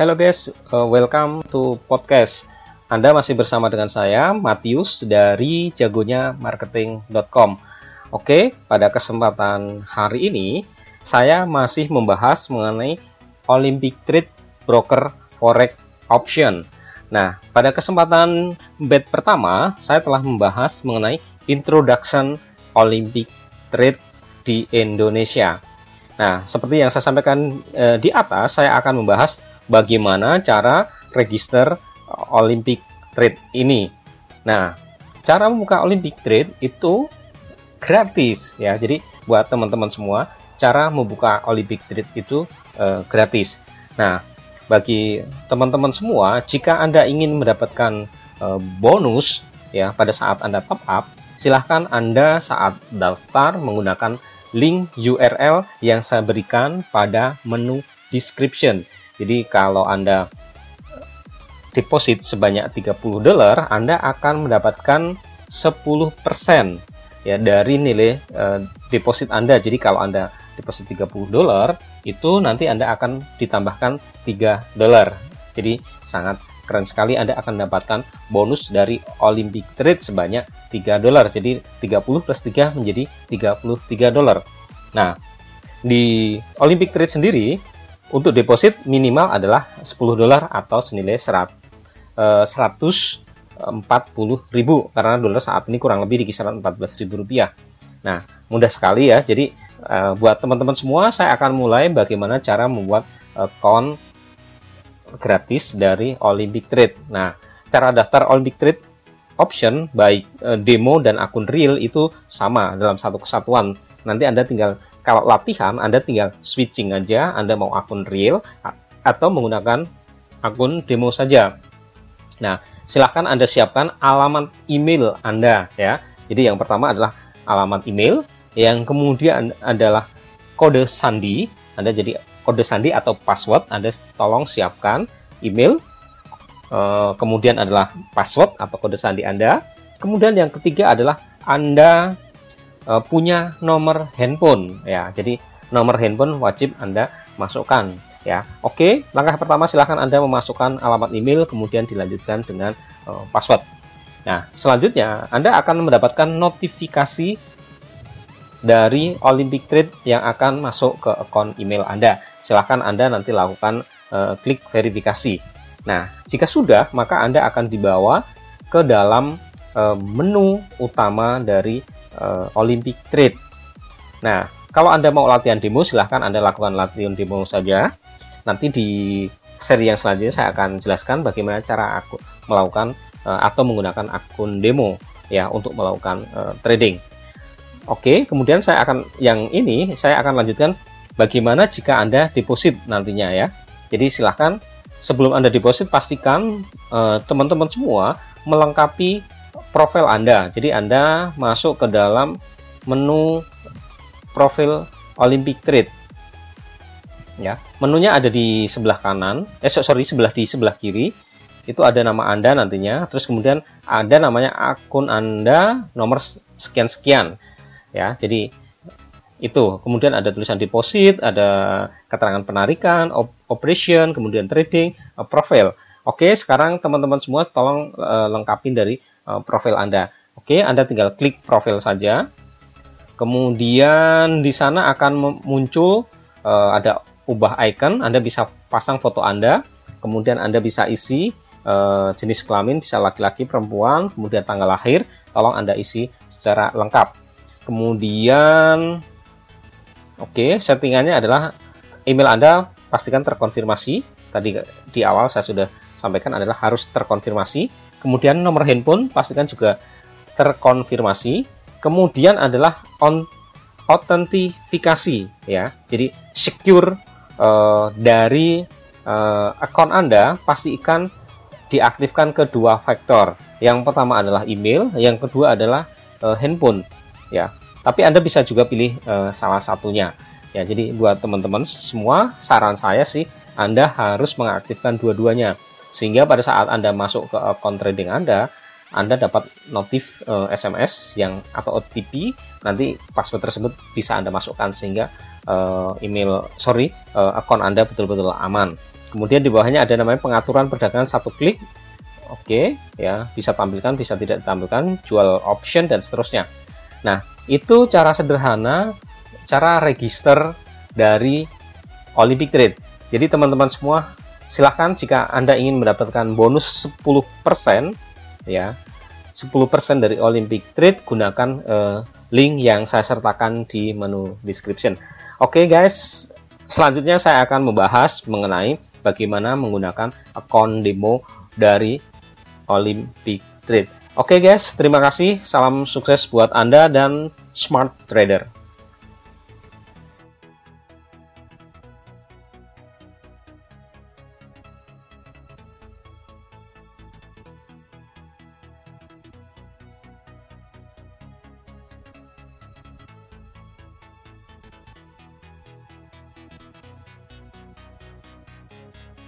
Hello guys, uh, welcome to podcast. Anda masih bersama dengan saya, Matius dari jagonya marketing.com. Oke, pada kesempatan hari ini saya masih membahas mengenai Olympic Trade Broker Forex Option. Nah, pada kesempatan bed pertama, saya telah membahas mengenai Introduction Olympic Trade di Indonesia. Nah, seperti yang saya sampaikan eh, di atas, saya akan membahas bagaimana cara register uh, Olympic Trade ini. Nah, cara membuka Olympic Trade itu gratis ya. Jadi buat teman-teman semua, cara membuka Olympic Trade itu uh, gratis. Nah, bagi teman-teman semua, jika Anda ingin mendapatkan uh, bonus ya pada saat Anda top up, silahkan Anda saat daftar menggunakan link URL yang saya berikan pada menu description. Jadi kalau Anda deposit sebanyak 30 dolar, Anda akan mendapatkan 10% ya dari nilai uh, deposit Anda. Jadi kalau Anda deposit 30 dolar, itu nanti Anda akan ditambahkan 3 dolar. Jadi sangat keren sekali Anda akan mendapatkan bonus dari Olympic Trade sebanyak 3 dolar. Jadi 30 plus 3 menjadi 33 dolar. Nah, di Olympic Trade sendiri untuk deposit minimal adalah 10 dolar atau senilai 100, 140 eh, karena dolar saat ini kurang lebih di kisaran 14 ribu rupiah. Nah, mudah sekali ya. Jadi uh, buat teman-teman semua, saya akan mulai bagaimana cara membuat account gratis dari Olympic Trade. Nah, cara daftar Olympic Trade option baik demo dan akun real itu sama dalam satu kesatuan. Nanti Anda tinggal kalau latihan Anda tinggal switching aja. Anda mau akun real atau menggunakan akun demo saja. Nah silahkan Anda siapkan alamat email Anda ya. Jadi yang pertama adalah alamat email. Yang kemudian adalah kode sandi. Anda jadi kode sandi atau password Anda tolong siapkan email. Eh, kemudian adalah password atau kode sandi Anda. Kemudian yang ketiga adalah Anda uh, punya nomor handphone ya. Jadi nomor handphone wajib Anda masukkan ya. Oke, langkah pertama silahkan Anda memasukkan alamat email kemudian dilanjutkan dengan uh, password. Nah, selanjutnya Anda akan mendapatkan notifikasi dari Olympic Trade yang akan masuk ke akun email Anda. Silahkan Anda nanti lakukan uh, klik verifikasi. Nah, jika sudah, maka Anda akan dibawa ke dalam uh, menu utama dari uh, Olympic Trade. Nah, kalau Anda mau latihan demo, silahkan Anda lakukan latihan demo saja. Nanti di seri yang selanjutnya saya akan jelaskan bagaimana cara aku melakukan uh, atau menggunakan akun demo ya untuk melakukan uh, trading. Oke, kemudian saya akan yang ini saya akan lanjutkan bagaimana jika Anda deposit nantinya ya. Jadi silahkan sebelum Anda deposit pastikan teman-teman uh, semua melengkapi profil Anda. Jadi Anda masuk ke dalam menu profil Olympic Trade. Ya, menunya ada di sebelah kanan. Eh sorry, sebelah di sebelah kiri. Itu ada nama Anda nantinya. Terus kemudian ada namanya akun Anda nomor sekian-sekian. Ya, jadi itu. Kemudian ada tulisan deposit, ada keterangan penarikan, op operation, kemudian trading, uh, profil. Oke, sekarang teman-teman semua tolong uh, lengkapin dari uh, profil Anda. Oke, Anda tinggal klik profil saja. Kemudian di sana akan muncul uh, ada ubah icon, Anda bisa pasang foto Anda, kemudian Anda bisa isi uh, jenis kelamin, bisa laki-laki, perempuan, kemudian tanggal lahir, tolong Anda isi secara lengkap. Kemudian oke, okay, settingannya adalah email Anda pastikan terkonfirmasi. Tadi di awal saya sudah sampaikan adalah harus terkonfirmasi Kemudian nomor handphone pastikan juga terkonfirmasi. Kemudian adalah on autentifikasi ya. Jadi secure uh, dari uh, akun Anda pastikan diaktifkan kedua faktor. Yang pertama adalah email, yang kedua adalah uh, handphone ya. Tapi Anda bisa juga pilih uh, salah satunya. Ya, jadi buat teman-teman semua saran saya sih Anda harus mengaktifkan dua-duanya sehingga pada saat Anda masuk ke account trading Anda, Anda dapat notif uh, eh, SMS yang atau OTP nanti password tersebut bisa Anda masukkan sehingga uh, email sorry uh, akun Anda betul-betul aman. Kemudian di bawahnya ada namanya pengaturan perdagangan satu klik. Oke, ya, bisa tampilkan, bisa tidak ditampilkan, jual option dan seterusnya. Nah, itu cara sederhana cara register dari Olympic Trade. Jadi teman-teman semua silahkan jika Anda ingin mendapatkan bonus 10% ya 10% dari Olympic Trade gunakan uh, link yang saya sertakan di menu description. Oke okay, guys, selanjutnya saya akan membahas mengenai bagaimana menggunakan akun demo dari Olympic Trade. Oke okay guys, terima kasih. Salam sukses buat Anda dan smart trader.